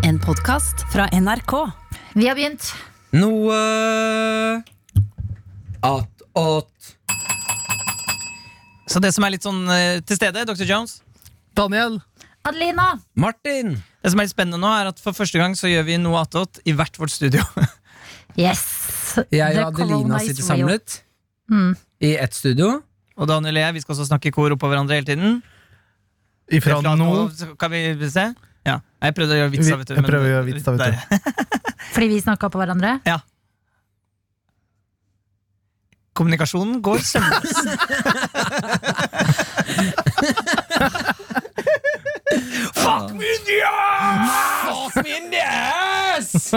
En podkast fra NRK. Vi har begynt. Noe attåt. Så det som er litt sånn eh, til stede, Dr. Jones Daniel. Adelina. Martin! Det som er litt spennende nå, er at for første gang så gjør vi noe attåt i hvert vårt studio. Yes. Jeg The og Adelina corona is sitter real. samlet Mm. i ett studio. Og Daniel og jeg vi skal også snakke i kor oppå hverandre hele tiden. Ifra Fra nå. så Kan vi se? Ja. Jeg prøvde å gjøre vits, av det. jeg prøver å gjøre vits, av det. Fordi vi snakka på hverandre. Ja. Kommunikasjonen går sømløs. Fuck me yes Fuck me yes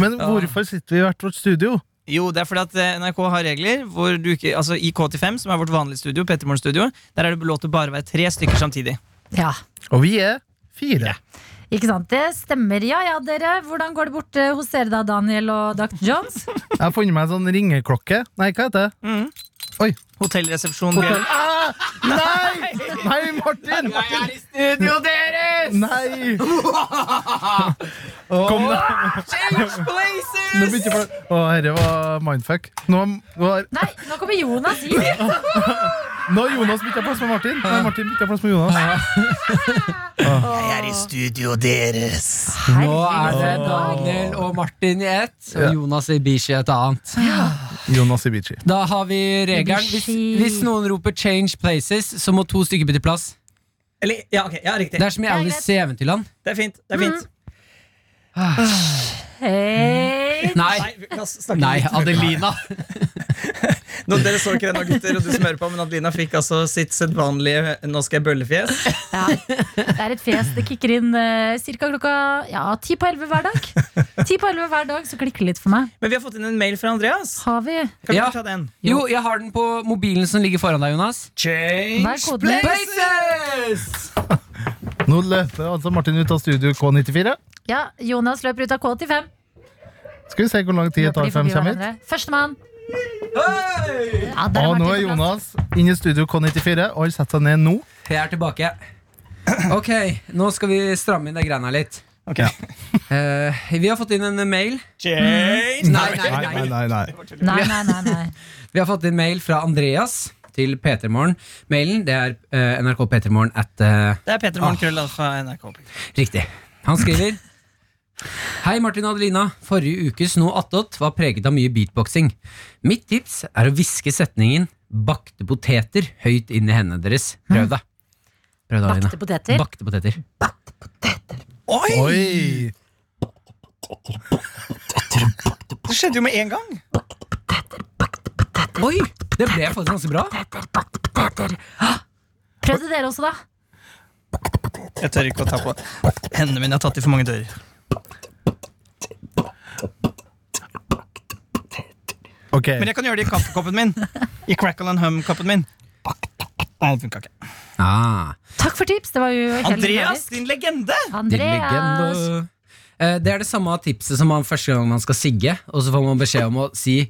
Men hvorfor sitter vi i hvert vårt studio? Jo, det er fordi at eh, NRK har regler hvor du ikke, altså I K85, som er vårt vanlige studio, Petermorgen studio, der er det lov til bare å være tre stykker samtidig. Ja. Og vi er fire. Ikke sant? Det stemmer. Ja ja, dere. Hvordan går det borte hos dere da, Daniel og Dr. Jones? Jeg har funnet meg en sånn ringeklokke. Nei, hva heter det? Mm. Oi. Hotellresepsjon. Hotell. Ah, nei! Nei, Martin! i studio deres! Nei! Kom, da. Nå begynte jeg Å, herre var mindfuck. Nå, nå, Nei, nå kommer Jonas hit! nå har Jonas bytta plass med Martin. Nei, Martin bytta plass med Jonas. Studio deres. Nå er det Daniel og Martin i ett, og Jonas Ibishi et annet. Jonas Ibici. Da har vi regelen. Hvis, hvis noen roper 'change places', så må to stykker bytte plass. Eller, ja, ok, ja, riktig. Det er som i Alice i Eventyrland. Det er fint. det er fint Hei! Nei, Nei, nei. Adelina. Nå, dere så ikke det nå, gutter, og du som hører på, men Adelina fikk altså sitt sedvanlige 'nå skal jeg bøllefjes'. Ja, det er et fjes. Det kicker inn uh, ca. klokka ja, ti på elleve hver dag. Ti på elleve hver dag, så klikker det litt for meg. Men vi har fått inn en mail fra Andreas. Har vi? Kan vi Ja. ta den? Jo, jeg har den på mobilen som ligger foran deg, Jonas. Change Hva er koden? Places! Nå løper altså Martin ut av studio K94. Ja, Jonas løper ut av K85. Skal vi se hvor lang tid det tar før de kommer hit. Førstemann. Hei! Ja, Og Martin nå er. Jonas inne i studio K94 og setter seg ned nå. Jeg er tilbake. Ok, nå skal vi stramme inn det greiene her litt. Ok. uh, vi har fått inn en mail. Change Nei, nei, nei. nei, nei, nei. Vi har fått inn mail fra Andreas til P3morgen. Mailen det er uh, NRK P3morgen at uh, Det er Peter Morgen Krøllalfa NRK. Riktig. Han skriver Hei, Martin og Adelina. Forrige ukes Noe attåt var preget av mye beatboxing. Mitt tips er å hviske setningen 'bakte poteter' høyt inn i hendene deres. Prøv det. Prøv det, Adelina. Bakte poteter. Bakte poteter. Oi! Oi! Det skjedde jo med en gang. Oi! Det ble faktisk ganske bra. Poteter. Prøvde dere også, da? Jeg tør ikke å ta på hendene mine. Jeg har tatt i for mange dører. Ok, Men jeg kan gjøre det i kaffekoppen min. I crackle and hum-koppen min. Nei, det funka ikke. Ah, Takk for tips. Det var jo helt Andreas, din legende! din legende. Eh, Det er det samme tipset som man første gang man skal sigge, og så får man beskjed om å si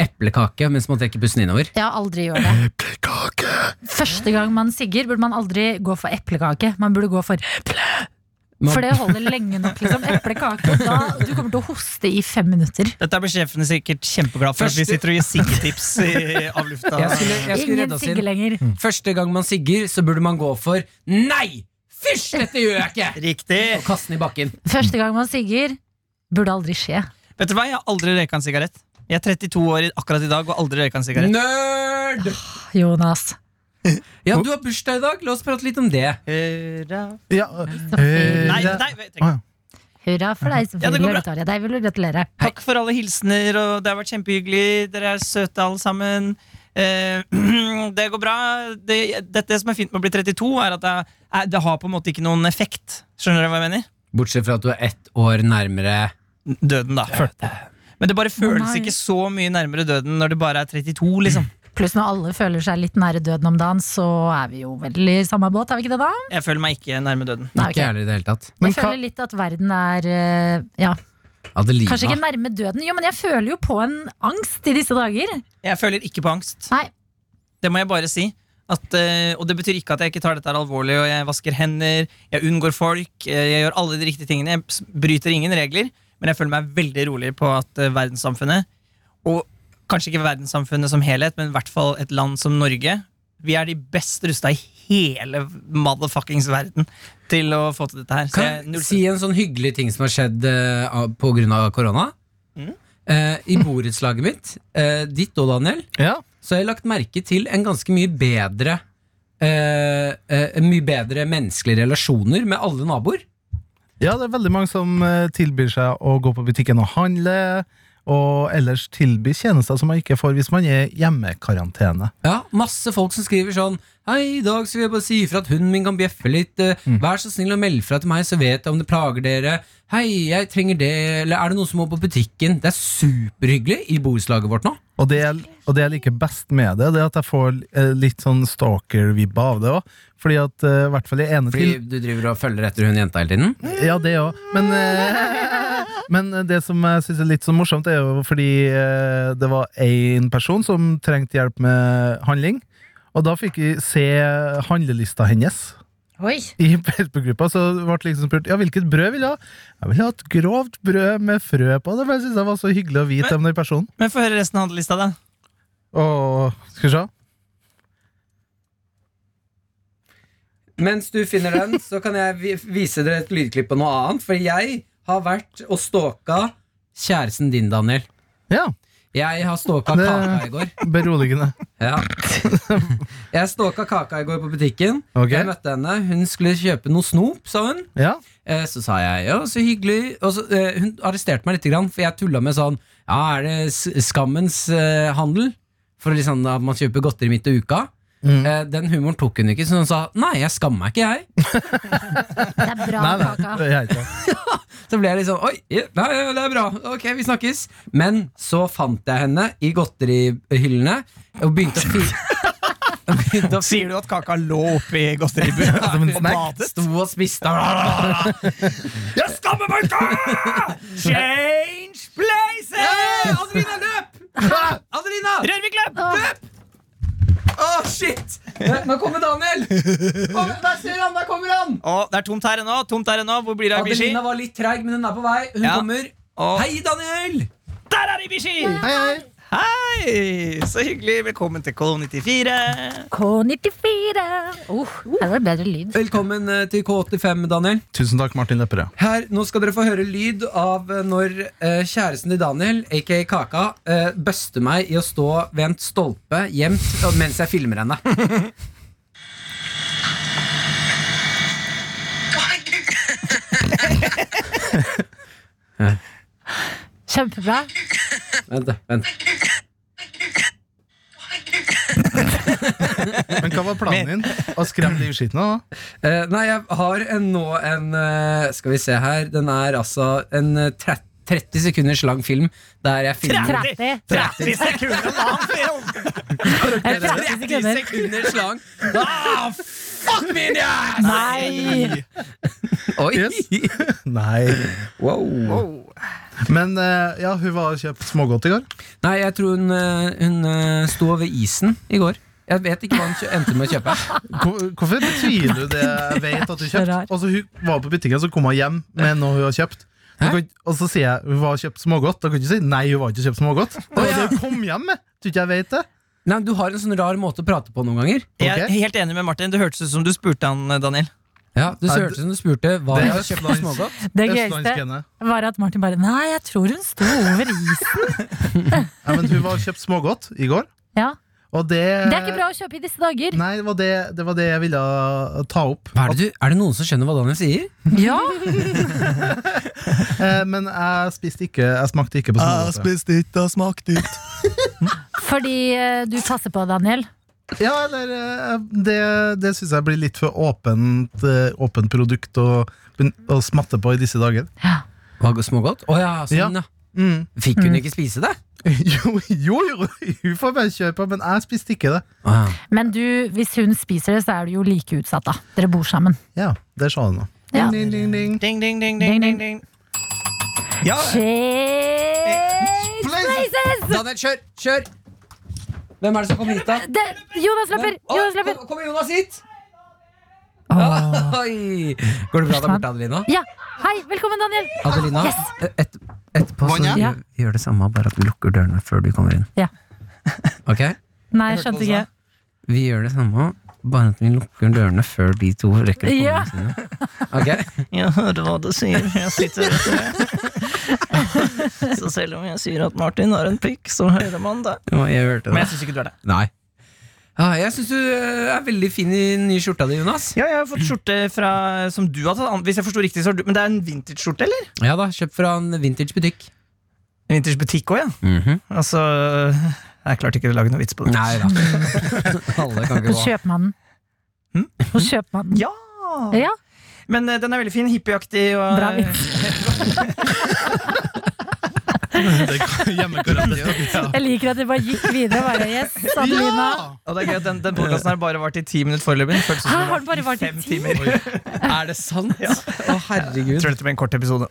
eplekake mens man trekker pusten innover. Ja, aldri gjør det. Eplekake! Første gang man sigger, burde man aldri gå for eplekake. Man burde gå for Man- For det holder lenge nok, liksom. Eplekake. Da, du kommer til å hoste i fem minutter. Dette blir sjefene sikkert kjempeglad for at vi sitter og gir siggetips av lufta. Jeg skulle, jeg skulle Ingen sigge lenger. Første gang man sigger, så burde man gå for Nei! Fysj, dette gjør jeg ikke! Riktig. Og kaste den i bakken. Første gang man sigger, burde aldri skje. Vet du hva, Jeg har aldri røyka en sigarett. Jeg er 32 år akkurat i dag og aldri røyka en sigarett. Nerd! Jonas. Ja, du har bursdag i dag. La oss prate litt om det. Hurra. Ja, Nei, nei, vent. Hurra for deg, Ja, det går. Deg vil vi gratulere. Takk for alle hilsener, og det har vært kjempehyggelig. Dere er søte alle sammen. Eh, det går bra. Det, dette som er fint med å bli 32, er at det, er, det har på en måte ikke noen effekt. Skjønner dere hva jeg mener? Bortsett fra at du er ett år nærmere Døden, da. Men det bare føles nei. ikke så mye nærmere døden når det bare er 32, liksom. Pluss når alle føler seg litt nære døden om dagen, så er vi jo veldig i samme båt, er vi ikke det da? Jeg føler meg ikke nærme døden. Nei, Ikke ok. heller i det hele tatt. Men Jeg føler litt at verden er eh, ja, Adelina. kanskje ikke nærme døden. Jo, men jeg føler jo på en angst i disse dager. Jeg føler ikke på angst. Nei. Det må jeg bare si. At, eh, og det betyr ikke at jeg ikke tar dette alvorlig, og jeg vasker hender, jeg unngår folk, eh, jeg gjør alle de riktige tingene. Jeg bryter ingen regler, men jeg føler meg veldig rolig på at verdenssamfunnet, og kanskje ikke verdenssamfunnet som helhet, men i hvert fall et land som Norge, vi er de best rusta i hele motherfuckings verden til å få til dette her. Så Kan jeg, si en sånn hyggelig ting som har skjedd uh, pga. på grunn av korona? Mm. Uh, I borettslaget mitt, uh, ditt og Daniel, Ja. så har jeg lagt merke til en ganske mye bedre uh, eh, Mye bedre menneskelige relasjoner med alle naboer. ja, det er veldig mange som eh, tilbyr seg å gå på butikken og handle, og ellers tilby tjenester som man ikke får hvis man er hjemmekarantene. Ja, Masse folk som skriver sånn Hei, i dag så vil jeg bare si ifra at hunden min kan bjeffe litt. eh, Vær så snill å melde fra til meg, så vet jeg om det plager dere. Hei, jeg trenger det. Eller er det noen som må på butikken? Det er superhyggelig i borettslaget vårt nå. Og det, jeg- og det jeg liker best med det, det er at jeg får eh, litt sånn stalker-vibbe av det òg. Fordi at eh, i hvert fall i ene Fordi til du driver og følger etter hun jenta hele tiden? Ja, det òg. Men, eh, men det som jeg syns er litt så morsomt, er jo fordi eh, det var én person som trengte hjelp med handling. Og da fikk vi se handlelista hennes Oi. i Facebook-gruppa. Så ble det liksom spurt ja, hvilket brød vil du ha. Jeg vil ha et grovt brød med frø på. Det for jeg synes det var så hyggelig å vite om den personen. Men få høre resten av handlelista, da. Og skal vi se. Mens du finner den, så kan jeg vise dere et lydklipp på noe annet. For jeg har vært og stalka kjæresten din, Daniel. Ja, Jeg har stalka Kaka i går. beroligende. Ja. Jeg stalka Kaka i går på butikken. Okay. Jeg møtte henne. Hun skulle kjøpe noe snop, sa hun. Ja. Eh, Så sa jeg ja, så hyggelig. Og så, eh, hun arresterte meg litt, for jeg tulla med sånn Ja, er det skammens eh, handel? For liksom at man kjøper godteri midt i uka. Mm. Eh, den humoren tok hun ikke, så hun sa nei, jeg skammer meg ikke, jeg. Det er bra, Nei, nei, Kaka. det er. Så ble jeg litt sånn Oi, ja, nei, ja, det er bra. Ok, vi snakkes. Men så fant jeg henne i godterihyllene og begynte å fi... begynte å Sier du at kaka lå oppi godteribuen Som en og snack. badet? Sto og spiste. Jeg skammer meg ikke! Change places! Adelina, løp! Adelina! Rørvik, løp! Løp! Å, shit! Nå kommer Daniel! Kom, der ser han! Der kommer han! Oh, det er tomt her ennå. Tomt her ennå. Hvor blir det av Ibishi? Adelina var litt treig, men hun er på vei. Hun Ja. kommer. Oh. Hei, Daniel! Der er Ibishi! Hei, hei. Hei! Så hyggelig. Velkommen til K94. K94. Oh, her var det bedre lyd. Velkommen eh, til K85, Daniel. Tusen takk, Martin Lepperød. Her, Nå skal dere få høre lyd av eh, når eh, kjæresten til Daniel, aka Kaka, eh, bøster meg i å stå ved en stolpe gjemt mens jeg filmer henne. Kjempebra. Vent, vent. Men hva var planen din? Å skremme livskiten av? da? Eh, nei, jeg har en, nå en uh, Skal vi se her. Den er altså en uh, 30 30 sekunders lang film der jeg filmer 30. 30 sekunder lang film! Eh, 30 sekunder. sekunders lang. Ah, fuck me in the ass! Nei! Oi! Yes. Nei. Wow. Men eh, ja, hun var kjøpt smågodt i går. Nei, jeg tror hun, eh, hun eh, sto ved isen i går. Jeg vet ikke hva hun endte med å kjøpe. Hvorfor betviler du det jeg vet at du kjøpte? Altså, hun var på butikken, så kom hun hjem med noe hun har kjøpt. Hæ? kan, og så sier jeg hun var kjøpt smågodt. Da kan du ikke si nei, hun var ikke kjøpt smågodt. Det var det hun kom hjem med. Tror ikke jeg vet det. Nei, Du har en sånn rar måte å prate på noen ganger. Jeg er helt enig med Martin. Det hørtes ut som du spurte han, Daniel. Ja, Du Nei, hørtes ut som du spurte hva det jeg har kjøpt smågodt. Det gøyeste var at Martin bare Nei, jeg tror hun sto over isen. Ja, men hun var kjøpt smågodt i går. Ja, Og det Det er ikke bra å kjøpe i disse dager. Nei, det var det, det var det jeg ville ta opp. Hva er, det du, er det noen som skjønner hva Daniel sier? Ja, Eh, men jeg spiste ikke Jeg smakte ikke på smågodt. spiste ikke jeg smakte ikke. fordi eh, du passer på, Daniel. Ja, eller eh, Det, det syns jeg blir litt for åpent, eh, åpent produkt å, å smatte på i disse dager. Hva, smågodt? Å ja, sånn, ja. Mm. Fikk hun ikke spise det? Jo, jo, jo, hun får bare kjøre på, men jeg spiste ikke det. Ah. Men du, hvis hun spiser det, så er du jo like utsatt, da. Dere bor sammen. Ja, det sa hun nå. Ja. Ding, ding, ding, ding. Ding, ding, ding, ding, ding, ding. Ja, Change places! Daniel, kjør! Kjør! Hvem er det som kommer hit, da? Det, Jonas løper! Jonas løper! kom- Kommer Jonas hit? Oi. Går det bra der borte, Adelina? Ja, hei, velkommen Daniel Adelina, Yes. et, etterpå så Vanja? gjør, gjør det samme, bare at vi lukker dørene før du kommer inn. Ja. Ok? Nei, jeg skjønte ikke Vi gjør det samme, bare at vi lukker dørene før de to rekker å komme Ja. sine. Ok? Jeg hører hva du sier. Jeg sitter Så selv om jeg sier at Martin har en pikk, så hører man det. Ja, jeg hørte det. Men jeg syns ikke du er det. Nei. Ja, jeg syns du eh, er veldig fin i den nye skjorta di, Jonas. Ja, jeg har fått skjorte fra, som du har tatt an- Hvis jeg forsto riktig, så har du, Men det er en vintage-skjorte, eller? Ja da, kjøpt fra en vintage butikk. Vintage-butikk òg, ja. Altså Jeg klarte ikke å lage noe vits på det. Nei da. Alle kan ikke Hos gå. kjøpmannen Hm? Hos kjøpmannen Ja! Ja, Men eh, den er veldig fin. Hippieaktig. Og, bra eh, vits Det er Hjemmekarate. Ja. Jeg liker at det bare gikk videre bare, Yes, Adelina og det er gøy at Den, den podkasten har bare vart i ti minutter foreløpig. Føltes som Hæ, det har den bare vart i fem ti? timer. Er det sant? Å, herregud. Jeg tror dette blir en kort episode.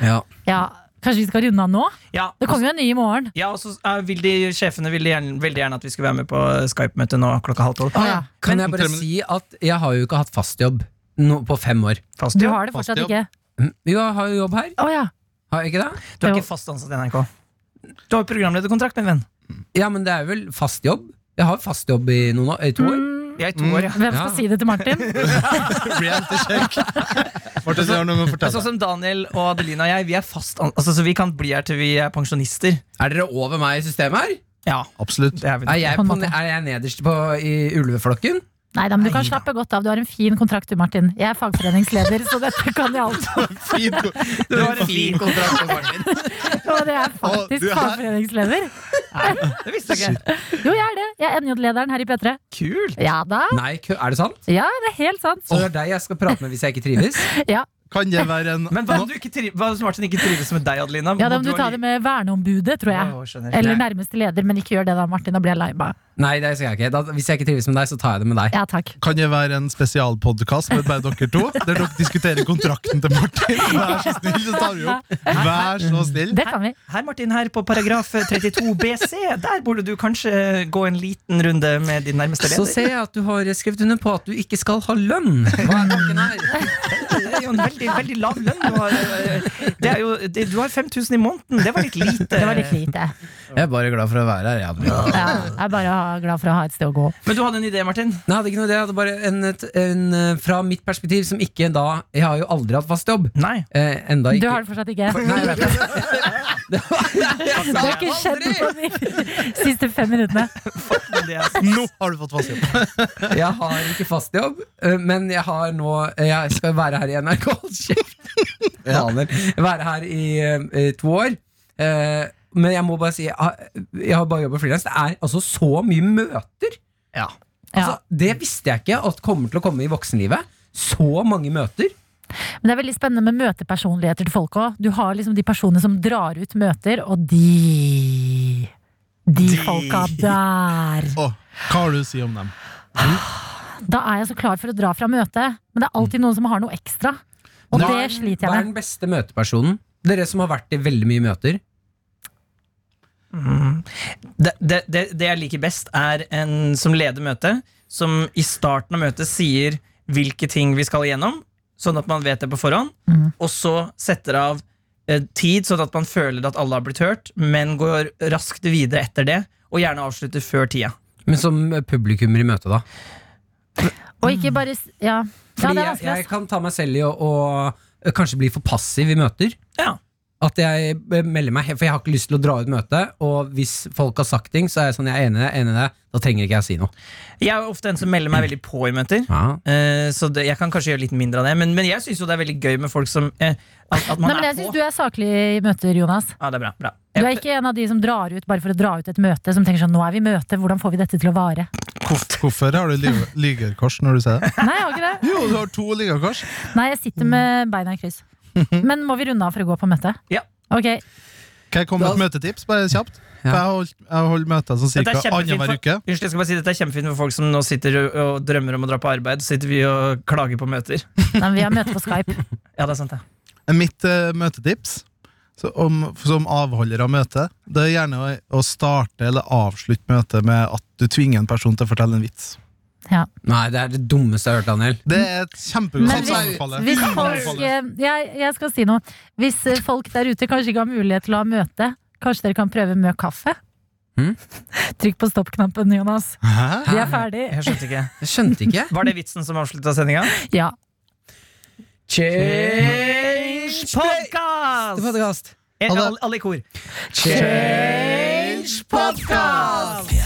Ja. Ja, kanskje vi skal runde av nå? Ja, Det kommer jo en ny i morgen ja og så uh, vil de Sjefene ville gjerne, gjerne at vi skulle være med på Skype-møte nå klokka halv tolv. Ah, ja. Kan jeg bare si at jeg har jo ikke hatt fast jobb no, på fem år. Fast Du har det fortsatt ikke Mm, Jo, jeg har jo jobb her. Oh, ja, Har jeg ikke det? Du er ikke fast ansatt i NRK. Du har jo programlederkontrakt, min venn. Ja, men det er vel fast jobb. Jeg har fast jobb i, noen år, i to år. mm, Jeg er to år, ja. Hvem skal Ja. si det til Martin? Martin, du har noe å fortelle. sånn som Daniel og Adelina og jeg, vi er fast an altså, Så vi kan bli her til vi er pensjonister. Er dere over meg i systemet her? Ja, Absolutt. det er vi. Er jeg, På en på, måte. er jeg nederst på, i ulveflokken? Nei da, men du kan slappe godt av. Du har en fin kontrakt du, Martin. Jeg er fagforeningsleder, så dette kan jeg alt. Fint. Du har en fin kontrakt med Martin. Og det er faktisk du er- fagforeningsleder. Det visste jeg ikke. Jo, jeg er det. Jeg er NJ-lederen her i P3. Kult. Ja da. Nei, kø- er det sant? Ja, det er helt sant. Så det er deg jeg skal prate med hvis jeg ikke trives? Ja, Kan det være en Men hva om, du ikke tri hva som Martin ikke trives med deg, Adelina? ja da må du ta det med verneombudet, tror jeg. Oh. Eller Nei. nærmeste leder, men ikke gjør det da, Martin. Da blir jeg lei meg. Nei, det skal jeg ikke. Da, hvis jeg ikke trives med deg, så tar jeg det med deg. Ja, takk. Kan det være en spesialpodkast med bare dere to? Der dere diskuterer kontrakten til Martin? Vær så snill, så tar vi opp. Vær så snill. Det kan vi. Her, Martin, her på paragraf 32 BC, der burde du kanskje gå en liten runde med din nærmeste leder. Så ser jeg at du har skrevet under på at du ikke skal ha lønn. Hva er tanken her? Det er jo en veldig, veldig lav lønn. Du har, eh, det er har 5000 i måneden. Det var litt lite. Det var litt lite. Jeg er bare glad for å være her. Jeg. Ja, jeg er bare glad for å ha et sted å gå. Men du hadde en idé, Martin? Nei, jeg hadde ikke noe idé. Jeg hadde bare en, et, en, eh, fra mitt perspektiv som ikke da Jeg har jo aldri hatt fast jobb. Nei. Eh, enda Du har det fortsatt ikke. Nei, jeg vet det. Det Det har ikke skjedd på de siste fem minuttene. Men det Nå har du fått fast jobb. Jeg har ikke fast jobb, eh, men jeg har nå Jeg skal være her i NRK. Hold kjeft! Faner. Være her i eh, to år. Eh, men jeg må bare si jeg har, jeg har bare jobbet frilans. Det er altså så mye møter. Ja. Altså, Det visste jeg ikke at kommer til å komme i voksenlivet. Så mange møter. Men det er veldig spennende med møtepersonligheter til folk òg. Du har liksom de personene som drar ut møter, og de De folka der. Oh, hva har du å si om dem? Da er jeg så klar for å dra fra møtet, men det er alltid noen som har noe ekstra. Og Nå, det jeg med Hva er den beste møtepersonen? Dere som har vært i veldig mye møter. Mm. Det, det, det, det jeg liker best, er en som leder møtet, som i starten av møtet sier hvilke ting vi skal igjennom, sånn at man vet det på forhånd, Mm. og så setter av eh, tid, sånn at man føler at alle har blitt hørt, men går raskt videre etter det, og gjerne avslutter før tida. Men som publikummer i møtet, da. Og ikke bare Ja, ja det er vanskelig. jeg jeg kan ta meg selv i å, å kanskje bli for passiv i møter. Ja. At jeg melder meg, for jeg har ikke lyst til å dra ut møtet. Og hvis folk har sagt ting, så er jeg sånn, jeg er enig i det, enig i det. Da trenger ikke jeg å si noe. Jeg er ofte en som melder meg veldig på i møter. Ja. eh, Så det, jeg kan kanskje gjøre litt mindre av det, men, men jeg syns det er veldig gøy med folk som eh, at, at man Nei, men er jeg syns på. du er saklig i møter, Jonas. Ja, det er bra, bra. Du er ikke en av de som drar ut bare for å dra ut et møte, som tenker sånn nå er vi i møte, hvordan får vi dette til å vare? Hvorfor har du lyge- lygerkors når du sier det? Nei, jeg har ikke det. Jo, du har to lygerkors. Nei, jeg sitter med beina i kryss. Men må vi runde av for å gå på møte? Ja. Ok, Kan jeg komme med et møtetips, bare kjapt? Ja. For jeg holder holdt, jeg har møter sånn Dette er cirka kjempefint annenhver for- uke. Unnskyld, jeg skal bare si Dette er kjempefint for folk som nå sitter og, og drømmer om å dra på arbeid. Så sitter vi og klager på møter. Nei, men vi har møte på Skype. Ja, det er sant det Mitt eh, møtetips så om, som avholder av møtet, det er gjerne å, å starte eller avslutte møtet med at du tvinger en person til å fortelle en vits. Ja. Nei, det er det dummeste jeg har hørt, Daniel. Det er et kjempegodt Anbefale. eh, jeg, jeg skal si noe. Hvis eh, folk der ute kanskje ikke har mulighet til å ha møte, kanskje dere kan prøve med kaffe? Mm. Trykk på stopp-knappen, Jonas. Hæ? Vi er ferdig. Jeg skjønte ikke. Jeg skjønte ikke. Var det vitsen som avslutta sendinga? Ja. Change podcast! Podcast. Eh, alle- Alle i kor. Change podcast!